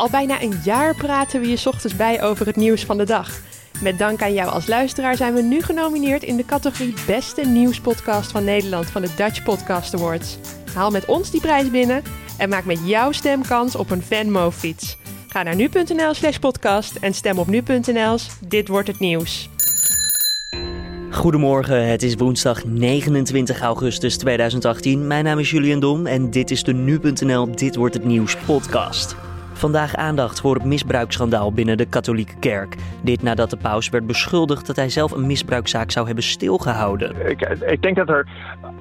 Al bijna een jaar praten we je ochtends bij over het nieuws van de dag. Met dank aan jou als luisteraar zijn we nu genomineerd in de categorie Beste Nieuwspodcast van Nederland van de Dutch Podcast Awards. Haal met ons die prijs binnen en maak met jouw stem kans op een Venmo-fiets. Ga naar nu.nl slash podcast en stem op nu.nl's Dit Wordt Het Nieuws. Goedemorgen, het is woensdag 29 augustus 2018. Mijn naam is Julian Dom en dit is de Nu.nl Dit Wordt Het Nieuws podcast. Vandaag aandacht voor het misbruiksschandaal binnen de katholieke kerk. Dit nadat de paus werd beschuldigd dat hij zelf een misbruikzaak zou hebben stilgehouden. Ik, ik denk dat er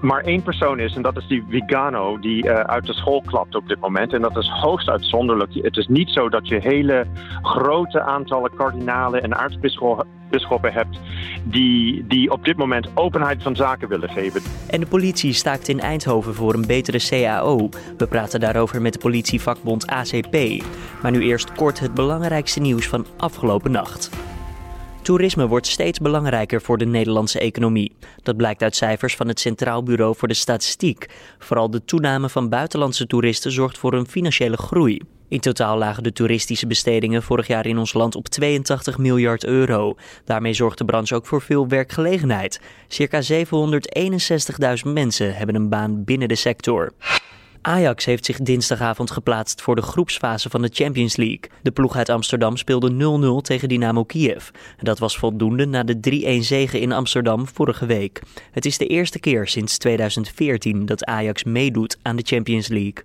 maar één persoon is en dat is die Vigano die uh, uit de school klapt op dit moment. En dat is hoogst uitzonderlijk. Het is niet zo dat je hele grote aantallen kardinalen en aartsbisschoppen hebt die, die op dit moment openheid van zaken willen geven. En de politie staakt in Eindhoven voor een betere CAO. We praten daarover met de politievakbond ACP. Maar nu eerst kort het belangrijkste nieuws van afgelopen nacht. Toerisme wordt steeds belangrijker voor de Nederlandse economie. Dat blijkt uit cijfers van het Centraal Bureau voor de Statistiek. Vooral de toename van buitenlandse toeristen zorgt voor een financiële groei. In totaal lagen de toeristische bestedingen vorig jaar in ons land op 82 miljard euro. Daarmee zorgt de branche ook voor veel werkgelegenheid. Circa 761.000 mensen hebben een baan binnen de sector. Ajax heeft zich dinsdagavond geplaatst voor de groepsfase van de Champions League. De ploeg uit Amsterdam speelde 0-0 tegen Dynamo Kiev. Dat was voldoende na de 3-1 zege in Amsterdam vorige week. Het is de eerste keer sinds 2014 dat Ajax meedoet aan de Champions League.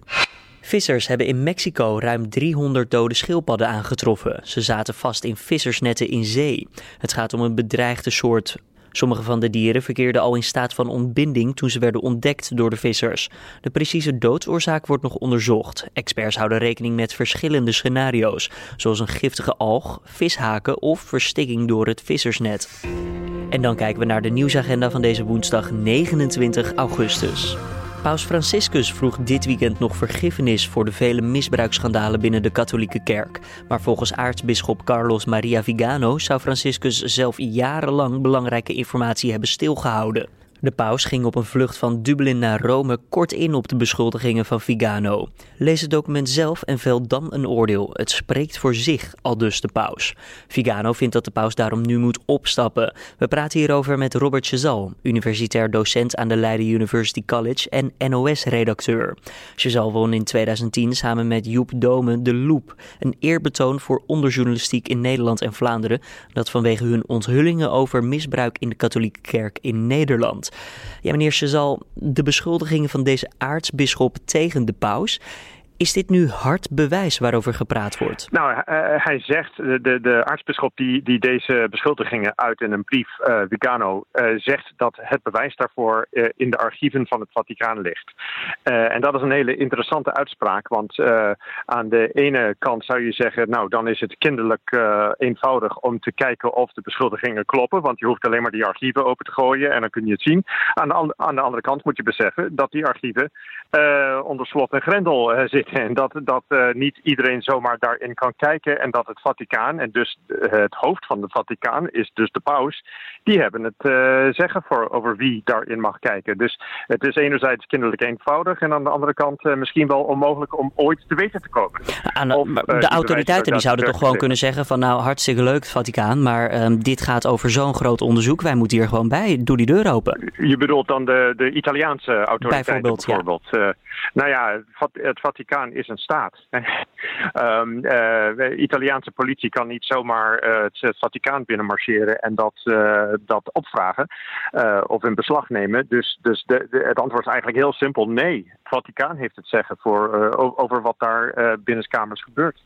Vissers hebben in Mexico ruim 300 dode schildpadden aangetroffen. Ze zaten vast in vissersnetten in zee. Het gaat om een bedreigde soort Sommige van de dieren verkeerden al in staat van ontbinding toen ze werden ontdekt door de vissers. De precieze doodsoorzaak wordt nog onderzocht. Experts houden rekening met verschillende scenario's, zoals een giftige alg, vishaken of verstikking door het vissersnet. En dan kijken we naar de nieuwsagenda van deze woensdag 29 augustus. Paus Franciscus vroeg dit weekend nog vergiffenis voor de vele misbruiksschandalen binnen de katholieke kerk. Maar volgens aartsbisschop Carlos Maria Vigano zou Franciscus zelf jarenlang belangrijke informatie hebben stilgehouden. De paus ging op een vlucht van Dublin naar Rome kort in op de beschuldigingen van Vigano. Lees het document zelf en vel dan een oordeel. Het spreekt voor zich, al dus de paus. Vigano vindt dat de paus daarom nu moet opstappen. We praten hierover met Robert Chazal, universitair docent aan de Leiden University College en NOS-redacteur. Chazal won in 2010 samen met Joep Dome de Loop, een eerbetoon voor onderjournalistiek in Nederland en Vlaanderen, dat vanwege hun onthullingen over misbruik in de katholieke kerk in Nederland. Ja, meneer Chazal, de beschuldigingen van deze aartsbisschop tegen de paus. Is dit nu hard bewijs waarover gepraat wordt? Nou, uh, hij zegt, de, de aartsbisschop die, die deze beschuldigingen uit in een brief, uh, Vigano, zegt dat het bewijs daarvoor in de archieven van het Vaticaan ligt. en dat is een hele interessante uitspraak, want aan de ene kant zou je zeggen, nou dan is het kinderlijk eenvoudig om te kijken of de beschuldigingen kloppen, want je hoeft alleen maar die archieven open te gooien en dan kun je het zien. Aan de, aan de andere kant moet je beseffen dat die archieven onder slot en grendel zitten. En dat, dat uh, niet iedereen zomaar daarin kan kijken. En dat het Vaticaan, en dus het hoofd van het Vaticaan, is dus de paus. Die hebben het uh, zeggen voor over wie daarin mag kijken. Dus het is enerzijds kinderlijk eenvoudig. En aan de andere kant uh, misschien wel onmogelijk om ooit te weten te komen. Aan de, of, de autoriteiten die zouden toch gewoon kunnen zeggen van nou hartstikke leuk Vaticaan. Maar um, dit gaat over zo'n groot onderzoek. Wij moeten hier gewoon bij. Doe die deur open. Je bedoelt dan de, de Italiaanse autoriteiten bijvoorbeeld. bijvoorbeeld. Ja. Nou ja, het Vaticaan is een staat. um, uh, Italiaanse politie kan niet zomaar uh, het Vaticaan binnenmarcheren en dat, dat opvragen of in beslag nemen. Dus, dus de, de, het antwoord is eigenlijk heel simpel: nee. Het Vaticaan heeft het zeggen voor, over wat daar binnenskamers gebeurt.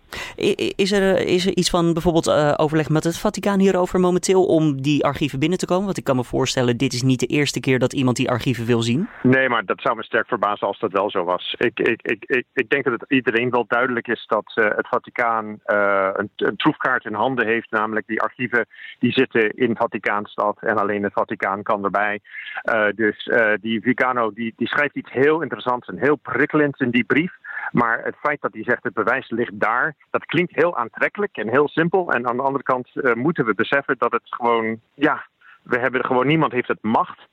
Is er, is er iets van bijvoorbeeld overleg met het Vaticaan hierover momenteel om die archieven binnen te komen? Want ik kan me voorstellen, dit is niet de eerste keer dat iemand die archieven wil zien. Nee, maar dat zou me sterk verbazen als dat wel zo was. Ik, ik, ik, ik, ik denk dat het iedereen wel duidelijk is dat uh, het Vaticaan uh, een, troefkaart in handen heeft, namelijk die archieven die zitten in Vaticaanstad en alleen het Vaticaan kan erbij. Uh, dus die Vigano die, die schrijft iets heel interessants en heel prikkelends in die brief. Maar het feit dat hij zegt het bewijs ligt daar, dat klinkt heel aantrekkelijk en heel simpel. En aan de andere kant moeten we beseffen dat het gewoon, ja, we hebben gewoon niemand heeft het macht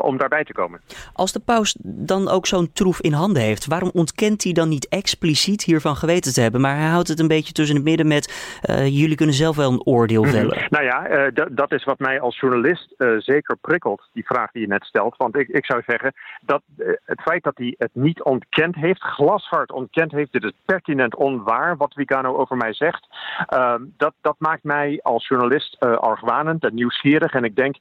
om daarbij te komen. Als de paus dan ook zo'n troef in handen heeft, waarom ontkent hij dan niet expliciet hiervan geweten te hebben? Maar hij houdt het een beetje tussen het midden met jullie kunnen zelf wel een oordeel mhm. vellen. Nou ja, dat is wat mij als journalist zeker prikkelt, die vraag die je net stelt. Want ik, ik zou zeggen dat het feit dat hij het niet ontkend heeft, glashard ontkend heeft, dit is pertinent onwaar wat Vigano over mij zegt. Ehm, dat, dat maakt mij als journalist argwanend en nieuwsgierig. En ik denk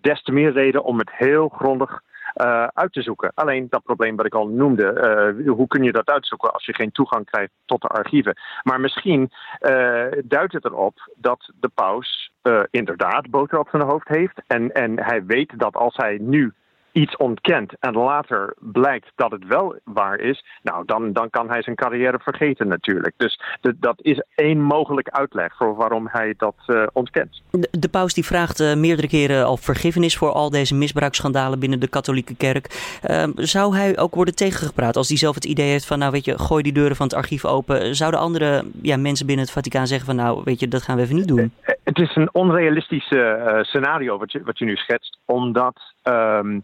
des te meer reden om het heel grondig uh, uit te zoeken. Alleen dat probleem wat ik al noemde, uh, hoe kun je dat uitzoeken als je geen toegang krijgt tot de archieven? Maar misschien uh, duidt het erop dat de paus inderdaad boter op zijn hoofd heeft. En, en hij weet dat als hij nu iets ontkent en later blijkt dat het wel waar is, nou, dan, dan kan hij zijn carrière vergeten natuurlijk. Dus de, dat is één mogelijke uitleg voor waarom hij dat uh, ontkent. De, de, paus die vraagt uh, meerdere keren al vergiffenis voor al deze misbruiksschandalen binnen de katholieke kerk. Uh, zou hij ook worden tegengepraat als hij zelf het idee heeft van, nou weet je, gooi die deuren van het archief open. Zouden andere ja, mensen binnen het Vaticaan zeggen van, nou weet je, dat gaan we even niet doen? Eh, het is een onrealistisch scenario wat je, wat je nu schetst, omdat... Um,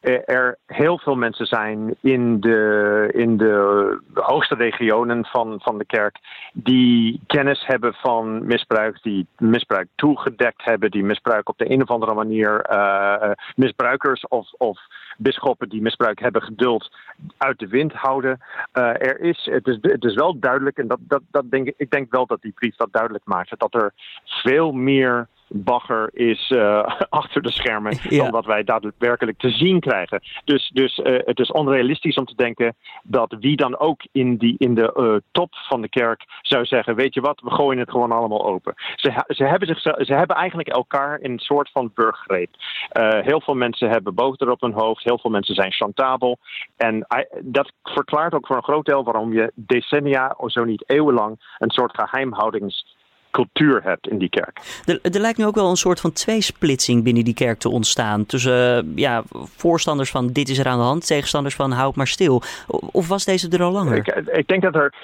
er heel veel mensen zijn in de, in de hoogste regionen van, van de kerk die kennis hebben van misbruik, die misbruik toegedekt hebben, die misbruik op de een of andere manier uh, misbruikers of, of bisschoppen die misbruik hebben geduld uit de wind houden. Er is, het, is, het is wel duidelijk, en dat, dat, dat denk, ik denk wel dat die brief dat duidelijk maakt, dat er veel meer bagger is uh, achter de schermen dan wat wij daadwerkelijk te zien krijgen. Dus, dus uh, het is onrealistisch om te denken dat wie dan ook in, die, in de uh, top van de kerk zou zeggen: Weet je wat, we gooien het gewoon allemaal open. Ze, ze, hebben, zich, ze hebben eigenlijk elkaar in een soort van burggreep. heel veel mensen hebben boter op hun hoofd, heel veel mensen zijn chantabel. En dat verklaart ook voor een groot deel waarom je decennia, of zo niet eeuwenlang, een soort geheimhoudings cultuur hebt in die kerk. Er, er, lijkt nu ook wel een soort van tweesplitsing binnen die kerk te ontstaan. Tussen uh, ja, voorstanders van dit is er aan de hand, tegenstanders van houd maar stil. Of was deze er al langer? Ik, ik denk dat er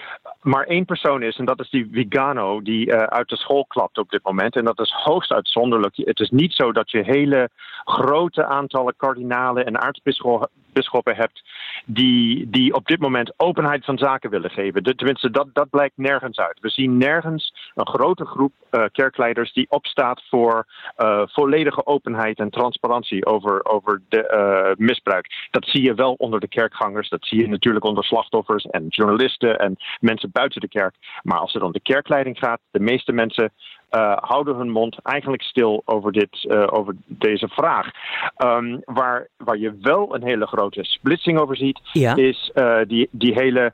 maar één persoon is en dat is die Vigano die uh, uit de school klapt op dit moment. En dat is hoogst uitzonderlijk. Het is niet zo dat je hele grote aantallen kardinalen en aartsbisschoppen bisschoppen hebt die, die op dit moment openheid van zaken willen geven. De, tenminste, dat, dat blijkt nergens uit. We zien nergens een grote groep uh, kerkleiders die opstaat voor uh, volledige openheid en transparantie over, over de misbruik. Dat zie je wel onder de kerkgangers, dat zie je natuurlijk onder slachtoffers en journalisten en mensen buiten de kerk. Maar als het om de kerkleiding gaat, de meeste mensen uh, houden hun mond eigenlijk stil over, dit, uh, over deze vraag. Um, waar, waar je wel een hele grote splitsing over ziet, ja. is uh, die, die hele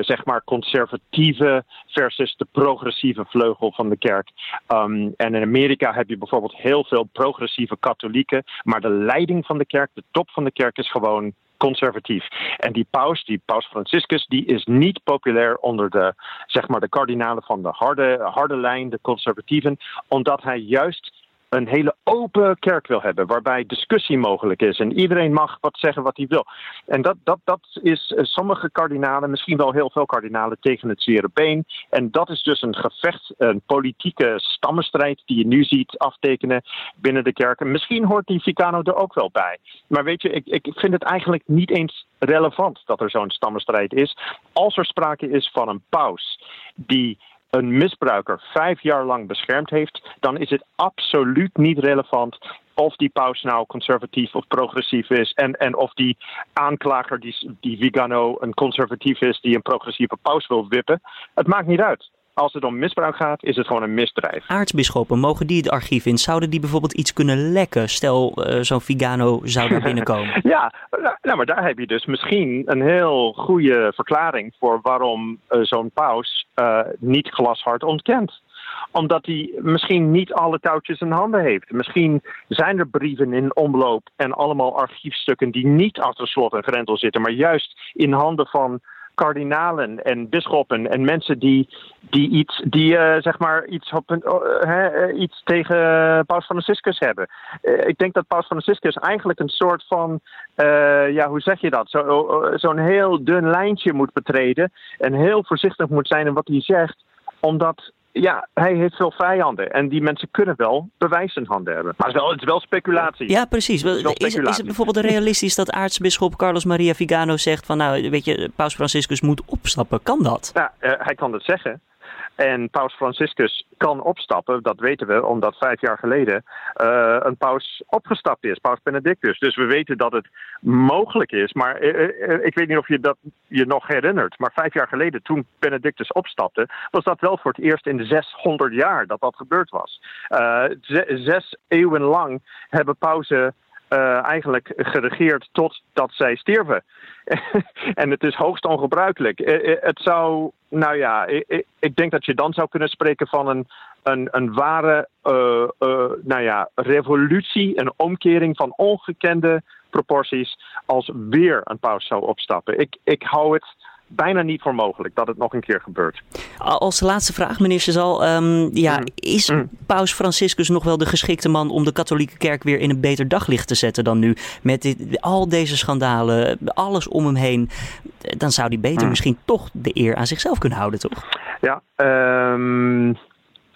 zeg maar conservatieve versus de progressieve vleugel van de kerk. Um, en in Amerika heb je bijvoorbeeld heel veel progressieve katholieken, maar de leiding van de kerk, de top van de kerk, is gewoon conservatief. En die paus, die paus Franciscus, die is niet populair onder de, zeg maar, de kardinalen van de harde, harde lijn, de conservatieven, omdat hij juist een hele open kerk wil hebben, waarbij discussie mogelijk is en iedereen mag wat zeggen wat hij wil. En dat, dat, dat is eh, sommige kardinalen, misschien wel heel veel kardinalen, tegen het zere been. En dat is dus een gevecht, een politieke stammenstrijd die je nu ziet aftekenen binnen de kerken. Misschien hoort die Vicano er ook wel bij. Maar weet je, ik, ik vind het eigenlijk niet eens relevant dat er zo'n stammenstrijd is. Als er sprake is van een paus die een misbruiker vijf jaar lang beschermd heeft, dan is het absoluut niet relevant of die paus nou conservatief of progressief is. En, en of die aanklager, die, die Vigano, een conservatief is die een progressieve paus wil wippen. Het maakt niet uit als het om misbruik gaat, is het gewoon een misdrijf. Aartsbisschoppen, mogen die het archief in? Zouden die bijvoorbeeld iets kunnen lekken? Stel, uh, zo'n Vigano zou daar binnenkomen. ja, nou, maar daar heb je dus misschien een heel goede verklaring voor waarom uh, zo'n paus uh, niet glashard ontkent omdat hij misschien niet alle touwtjes in handen heeft. Misschien zijn er brieven in omloop en allemaal archiefstukken die niet achter slot en grendel zitten, maar juist in handen van kardinalen en bisschoppen en mensen die, die iets, die, uh, zeg maar iets, op een, uh, iets tegen Paus Franciscus hebben. Ik denk dat Paus Franciscus eigenlijk een soort van, ja, hoe zeg je dat? Zo'n zo heel dun lijntje moet betreden en heel voorzichtig moet zijn in wat hij zegt, omdat ja, hij heeft veel vijanden. En die mensen kunnen wel bewijs in handen hebben. Maar het is wel, het is wel speculatie. Ja, precies. Is, is, is, het bijvoorbeeld realistisch dat aartsbisschop Carlos Maria Vigano zegt van nou, weet je, Paus Franciscus moet opstappen? Kan dat? Ja, uh, hij kan dat zeggen. En paus Franciscus kan opstappen, dat weten we, omdat vijf jaar geleden uh, een paus opgestapt is, paus Benedictus. Dus we weten dat het mogelijk is. Maar uh, ik weet niet of je dat je nog herinnert. Maar vijf jaar geleden, toen Benedictus opstapte, was dat wel voor het eerst in de 600 jaar dat dat gebeurd was. zes eeuwen lang hebben pauzen uh, eigenlijk geregeerd totdat zij stierven. en het is hoogst ongebruikelijk. het zou nou ja, ik, denk dat je dan zou kunnen spreken van een, een, een ware nou ja, revolutie, een omkering van ongekende proporties als weer een paus zou opstappen. Ik, ik hou het bijna niet voor mogelijk dat het nog een keer gebeurt. Als laatste vraag, meneer Chazal. Um, ja, mm. Is mm. Paus Franciscus nog wel de geschikte man om de katholieke kerk weer in een beter daglicht te zetten dan nu? Met dit, al deze schandalen, alles om hem heen. Dan zou hij beter mm. misschien toch de eer aan zichzelf kunnen houden, toch? Ja, um,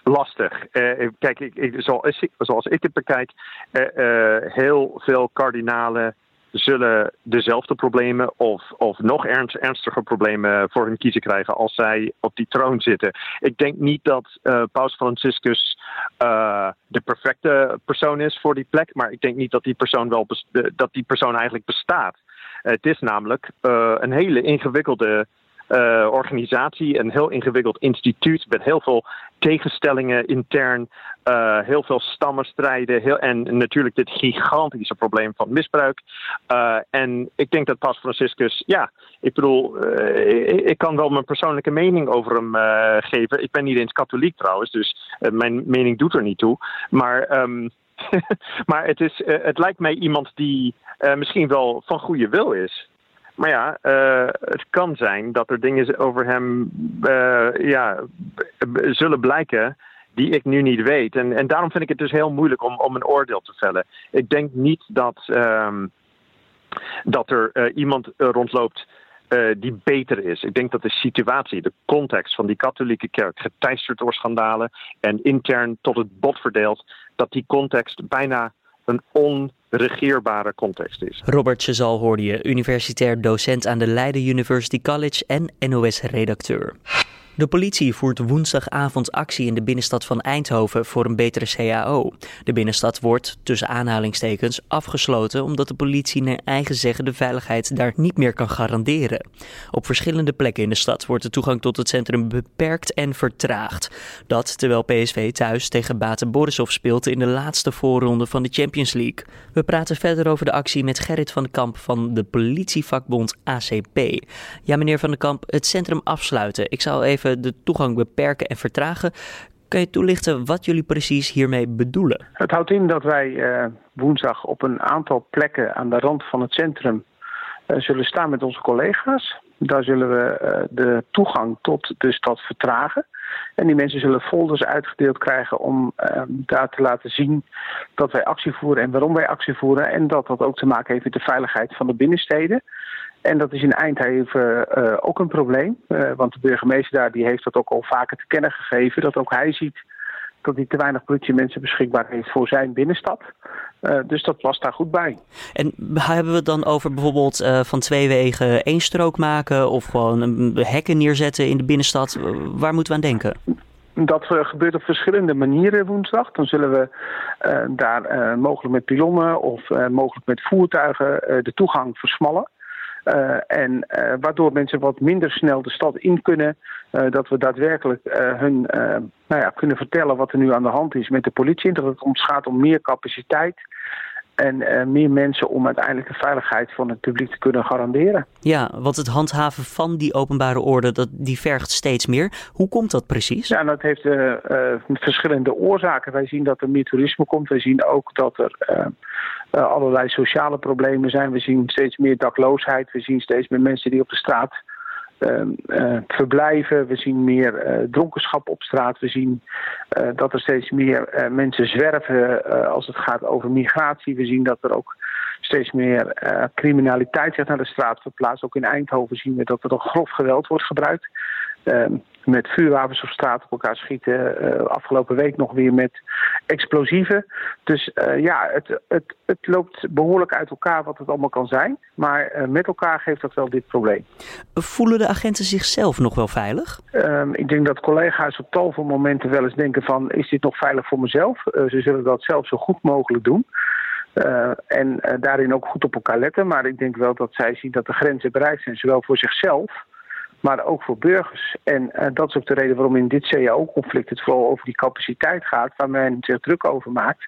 lastig. Uh, kijk, ik, ik, zoals, ik, zoals ik het bekijk, uh, uh, heel veel kardinalen zullen dezelfde problemen of, of nog ernst, ernstiger problemen voor hun kiezen krijgen als zij op die troon zitten. Ik denk niet dat uh, Paus Franciscus uh, de perfecte persoon is voor die plek, maar ik denk niet dat die persoon, wel dat die persoon eigenlijk bestaat. Het is namelijk een hele ingewikkelde organisatie, een heel ingewikkeld instituut met heel veel tegenstellingen intern, uh, heel veel stammenstrijden heel, en natuurlijk dit gigantische probleem van misbruik. Uh, en ik denk dat Pas Franciscus, ja, ik bedoel, ik, kan wel mijn persoonlijke mening over hem geven. Ik ben niet eens katholiek trouwens, dus mijn mening doet er niet toe. Maar. Um, maar het, is, het lijkt mij iemand die misschien wel van goede wil is. Maar ja, uh, het kan zijn dat er dingen over hem uh, ja, zullen blijken die ik nu niet weet. En, en daarom vind ik het dus heel moeilijk om, om een oordeel te vellen. Ik denk niet dat, um, dat er uh, iemand rondloopt die beter is. Ik denk dat de situatie, de context van die katholieke kerk, geteisterd door schandalen en intern tot het bot verdeeld, dat die context bijna een onregeerbare context is. Robert Chazal hoorde je, universitair docent aan de Leiden University College en NOS-redacteur. De politie voert woensdagavond actie in de binnenstad van Eindhoven voor een betere CAO. De binnenstad wordt, tussen aanhalingstekens, afgesloten omdat de politie naar eigen zeggen de veiligheid daar niet meer kan garanderen. Op verschillende plekken in de stad wordt de toegang tot het centrum beperkt en vertraagd. Dat terwijl PSV thuis tegen Bate Borisov speelt in de laatste voorronde van de Champions League. We praten verder over de actie met Gerrit van den Kamp van de politievakbond ACP. Ja, meneer van den Kamp, het centrum afsluiten. Ik zou even de toegang beperken en vertragen. Kan je toelichten wat jullie precies hiermee bedoelen? Het houdt in dat wij uh, woensdag op een aantal plekken aan de rand van het centrum uh, zullen staan met onze collega's. Daar zullen we uh, de toegang tot de stad vertragen. En die mensen zullen folders uitgedeeld krijgen om daar te laten zien dat wij actie voeren en waarom wij actie voeren. En dat dat ook te maken heeft met de veiligheid van de binnensteden. En dat is in Eindhoven uh, ook een probleem. Uh, want de burgemeester daar die heeft dat ook al vaker te kennen gegeven. Dat ook hij ziet dat hij te weinig politiemensen beschikbaar heeft voor zijn binnenstad. Uh, dus dat past daar goed bij. En hebben we het dan over bijvoorbeeld van twee wegen één strook maken... of gewoon hekken neerzetten in de binnenstad? Waar moeten we aan denken? Dat gebeurt op verschillende manieren woensdag. Dan zullen we daar mogelijk met pilonnen of mogelijk met voertuigen de toegang versmallen. Uh, en uh, waardoor mensen wat minder snel de stad in kunnen. Uh, dat we daadwerkelijk hun nou ja, kunnen vertellen wat er nu aan de hand is met de politie. Dat het ons gaat om meer capaciteit. En meer mensen om uiteindelijk de veiligheid van het publiek te kunnen garanderen. Ja, want het handhaven van die openbare orde, dat, die vergt steeds meer. Hoe komt dat precies? Ja, dat heeft verschillende oorzaken. Wij zien dat er meer toerisme komt. Wij zien ook dat er allerlei sociale problemen zijn. We zien steeds meer dakloosheid. We zien steeds meer mensen die op de straat verblijven. We zien meer dronkenschap op straat. We zien dat er steeds meer mensen zwerven als het gaat over migratie. We zien dat er ook steeds meer criminaliteit zich naar de straat verplaatst. Ook in Eindhoven zien we dat er toch grof geweld wordt gebruikt. Met vuurwapens op straat op elkaar schieten. afgelopen week nog weer met explosieven. Dus ja, het, het, het loopt behoorlijk uit elkaar wat het allemaal kan zijn. Maar met elkaar geeft dat wel dit probleem. Voelen de agenten zichzelf nog wel veilig? Ehm, ik denk dat collega's op tal van momenten wel eens denken van... is dit nog veilig voor mezelf? ze zullen dat zelf zo goed mogelijk doen. Uh, en uh, daarin ook goed op elkaar letten. Maar ik denk wel dat zij zien dat de grenzen bereikt zijn, zowel voor zichzelf, maar ook voor burgers. En uh, dat is ook de reden waarom in dit CAO-conflict het vooral over die capaciteit gaat, waar men zich druk over maakt.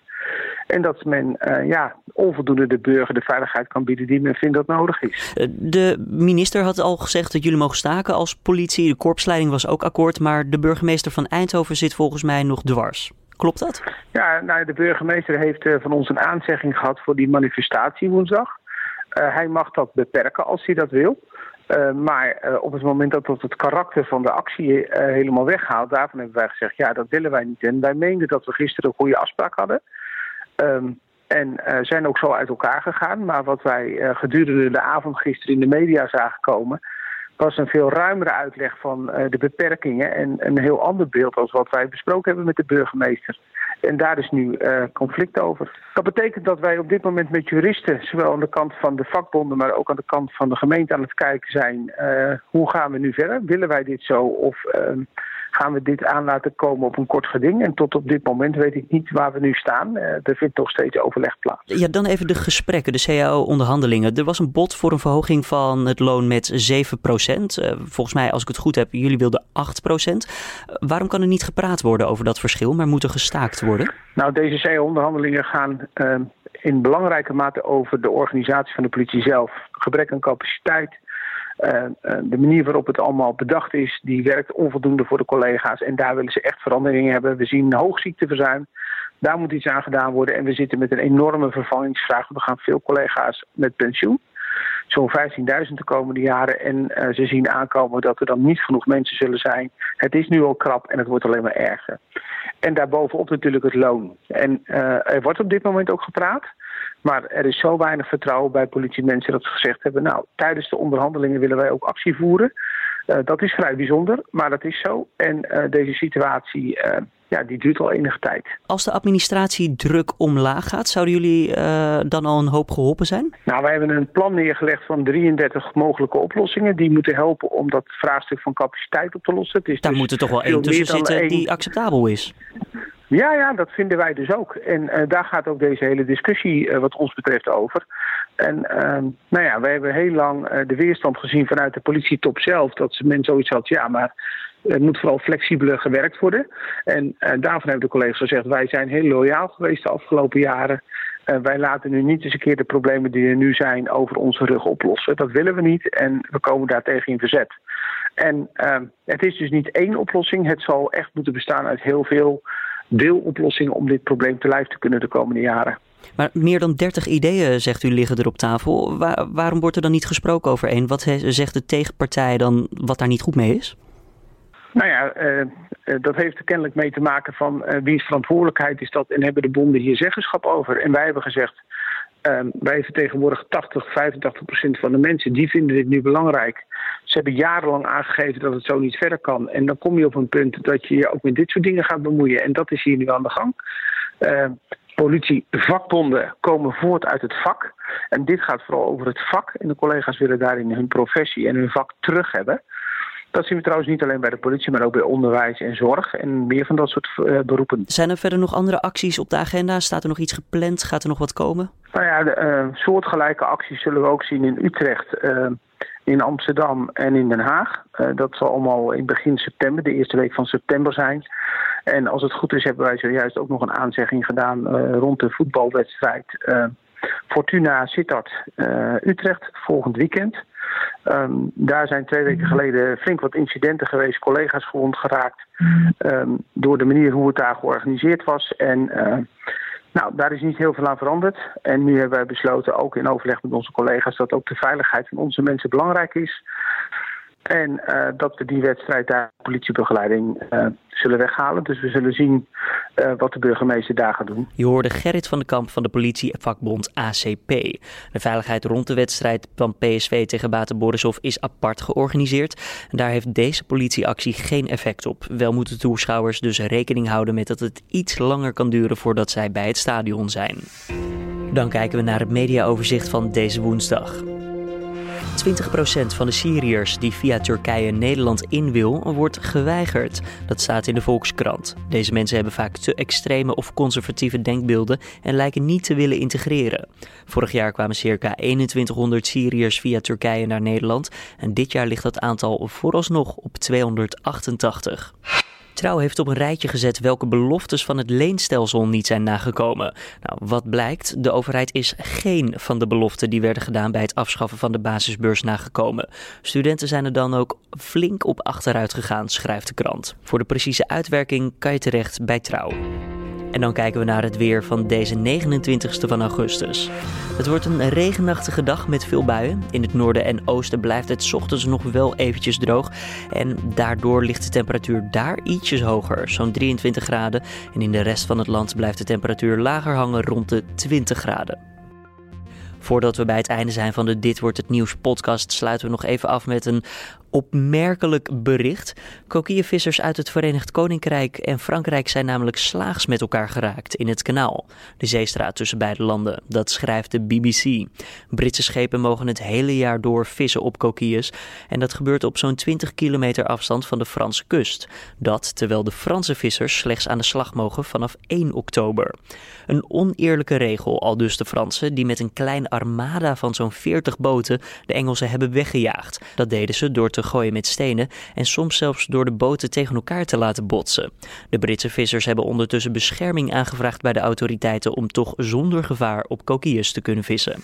En dat men ja, onvoldoende de burger de veiligheid kan bieden die men vindt dat nodig is. De minister had al gezegd dat jullie mogen staken als politie. De korpsleiding was ook akkoord. Maar de burgemeester van Eindhoven zit volgens mij nog dwars. Klopt dat? Ja, nou, de burgemeester heeft uh, van ons een aanzegging gehad voor die manifestatie woensdag. Hij mag dat beperken als hij dat wil. Uh, maar op het moment dat dat het karakter van de actie helemaal weghaalt, daarvan hebben wij gezegd, ja, dat willen wij niet. En wij meenden dat we gisteren een goede afspraak hadden. Um, en zijn ook zo uit elkaar gegaan. Maar wat wij gedurende de avond gisteren in de media zagen komen, was een veel ruimere uitleg van uh, de beperkingen en een heel ander beeld als wat wij besproken hebben met de burgemeester. En daar is nu uh, conflict over. Dat betekent dat wij op dit moment met juristen, zowel aan de kant van de vakbonden, maar ook aan de kant van de gemeente aan het kijken zijn. Uh, hoe gaan we nu verder? Willen wij dit zo of ehm, gaan we dit aan laten komen op een kort geding. En tot op dit moment weet ik niet waar we nu staan. Uh, er vindt nog steeds overleg plaats. Ja, dan even de gesprekken, de CAO-onderhandelingen. Er was een bod voor een verhoging van het loon met 7 procent. Uh, volgens mij, als ik het goed heb, jullie wilden 8 procent. Uh, waarom kan er niet gepraat worden over dat verschil, maar moet er gestaakt worden? Nou, deze CAO-onderhandelingen gaan in belangrijke mate over de organisatie van de politie zelf. Gebrek aan capaciteit, de manier waarop het allemaal bedacht is, die werkt onvoldoende voor de collega's. En daar willen ze echt veranderingen hebben. We zien hoog ziekteverzuim. Daar moet iets aan gedaan worden. En we zitten met een enorme vervangingsvraag. We gaan veel collega's met pensioen. Zo'n 15.000 de komende jaren. En uh, ze zien aankomen dat er dan niet genoeg mensen zullen zijn. Het is nu al krap en het wordt alleen maar erger. En daarbovenop natuurlijk het loon. En er wordt op dit moment ook gepraat. Maar er is zo weinig vertrouwen bij politiemensen dat ze gezegd hebben... nou, tijdens de onderhandelingen willen wij ook actie voeren. Uh, dat is vrij bijzonder, maar dat is zo. En uh, deze situatie uh, ja, die duurt al enige tijd. Als de administratie druk omlaag gaat, zouden jullie dan al een hoop geholpen zijn? Nou, wij hebben een plan neergelegd van 33 mogelijke oplossingen. Die moeten helpen om dat vraagstuk van capaciteit op te lossen. Het is Daar dus moet er toch wel één tussen zitten één... die acceptabel is? Ja, ja, dat vinden wij dus ook. En uh, daar gaat ook deze hele discussie uh, wat ons betreft over. En uh, nou ja, wij hebben heel lang uh, de weerstand gezien vanuit de politietop zelf. Dat men zoiets had, ja, maar er moet vooral flexibeler gewerkt worden. En daarvan hebben de collega's gezegd, wij zijn heel loyaal geweest de afgelopen jaren. wij laten nu niet eens een keer de problemen die er nu zijn over onze rug oplossen. Dat willen we niet en we komen daar tegen in verzet. En het is dus niet één oplossing. Het zal echt moeten bestaan uit heel veel deeloplossingen om dit probleem te lijf te kunnen de komende jaren. Maar meer dan 30 ideeën, zegt u, liggen er op tafel. Waar, waarom wordt er dan niet gesproken over één? Wat zegt de tegenpartij dan wat daar niet goed mee is? Nou ja, uh, dat heeft er kennelijk mee te maken van uh, wiens verantwoordelijkheid is dat en hebben de bonden hier zeggenschap over. En wij hebben gezegd, uh, wij vertegenwoordigen 80, 85 procent van de mensen, die vinden dit nu belangrijk. Ze hebben jarenlang aangegeven dat het zo niet verder kan. En dan kom je op een punt dat je je ook met dit soort dingen gaat bemoeien. En dat is hier nu aan de gang. Uh, politievakbonden komen voort uit het vak. En dit gaat vooral over het vak. En de collega's willen daarin hun professie en hun vak terug hebben. Dat zien we trouwens niet alleen bij de politie, maar ook bij onderwijs en zorg en meer van dat soort uh, beroepen. Zijn er verder nog andere acties op de agenda? Staat er nog iets gepland? Gaat er nog wat komen? Nou ja, de, uh, soortgelijke acties zullen we ook zien in Utrecht, uh, in Amsterdam en in Den Haag. dat zal allemaal in begin september, de eerste week van september zijn. En als het goed is, hebben wij zojuist ook nog een aanzegging gedaan rond de voetbalwedstrijd Fortuna Sittard Utrecht volgend weekend. Um, daar zijn twee weken geleden flink wat incidenten geweest, collega's gewond geraakt um, door de manier hoe het daar georganiseerd was. En uh, nou, daar is niet heel veel aan veranderd. En nu hebben wij besloten, ook in overleg met onze collega's, dat ook de veiligheid van onze mensen belangrijk is. En dat we die wedstrijd daar politiebegeleiding zullen weghalen. Dus we zullen zien uh, wat de burgemeester daar gaat doen. Je hoorde Gerrit van den Kamp van de politievakbond ACP. De veiligheid rond de wedstrijd van PSV tegen Bate Borisov is apart georganiseerd. En daar heeft deze politieactie geen effect op. Wel moeten toeschouwers dus rekening houden met dat het iets langer kan duren voordat zij bij het stadion zijn. Dan kijken we naar het mediaoverzicht van deze woensdag. 20% van de Syriërs die via Turkije Nederland in wil, wordt geweigerd. Dat staat in de Volkskrant. Deze mensen hebben vaak te extreme of conservatieve denkbeelden en lijken niet te willen integreren. Vorig jaar kwamen circa 2100 Syriërs via Turkije naar Nederland en dit jaar ligt dat aantal vooralsnog op 288. Trouw heeft op een rijtje gezet welke beloftes van het leenstelsel niet zijn nagekomen. Nou, wat blijkt? De overheid is geen van de beloften die werden gedaan bij het afschaffen van de basisbeurs nagekomen. Studenten zijn er dan ook flink op achteruit gegaan, schrijft de krant. Voor de precieze uitwerking kan je terecht bij Trouw. En dan kijken we naar het weer van deze 29ste van augustus. Het wordt een regenachtige dag met veel buien. In het noorden en oosten blijft het ochtends nog wel eventjes droog. En daardoor ligt de temperatuur daar ietsjes hoger, zo'n 23 graden. En in de rest van het land blijft de temperatuur lager hangen rond de 20 graden. Voordat we bij het einde zijn van de Dit wordt het nieuws podcast, sluiten we nog even af met een opmerkelijk bericht. Kokieënvissers uit het Verenigd Koninkrijk en Frankrijk zijn namelijk slaags met elkaar geraakt in het kanaal, de zeestraat tussen beide landen. Dat schrijft de BBC. Britse schepen mogen het hele jaar door vissen op kokieën en dat gebeurt op zo'n 20 kilometer afstand van de Franse kust. Dat terwijl de Franse vissers slechts aan de slag mogen vanaf 1 oktober. Een oneerlijke regel, al dus de Fransen, die met een klein armada van zo'n 40 boten de Engelsen hebben weggejaagd. Dat deden ze door te gooien met stenen en soms zelfs door de boten tegen elkaar te laten botsen. De Britse vissers hebben ondertussen bescherming aangevraagd bij de autoriteiten om toch zonder gevaar op coquilles te kunnen vissen.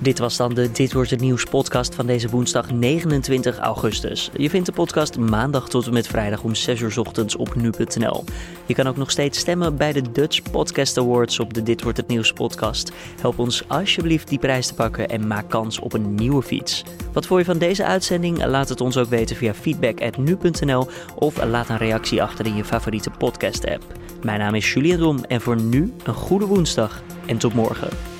Dit was dan de Dit wordt het nieuws podcast van deze woensdag 29 augustus. Je vindt de podcast maandag tot en met vrijdag om 6 uur ochtends op nu.nl. Je kan ook nog steeds stemmen bij de Dutch Podcast Awards op de Dit wordt het nieuws podcast. Help ons alsjeblieft die prijs te pakken en maak kans op een nieuwe fiets. Wat vond je van deze uitzending? Laat het ons ook weten via feedback@nu.nl of laat een reactie achter in je favoriete podcast app. Mijn naam is Julian Dom en voor nu een goede woensdag en tot morgen.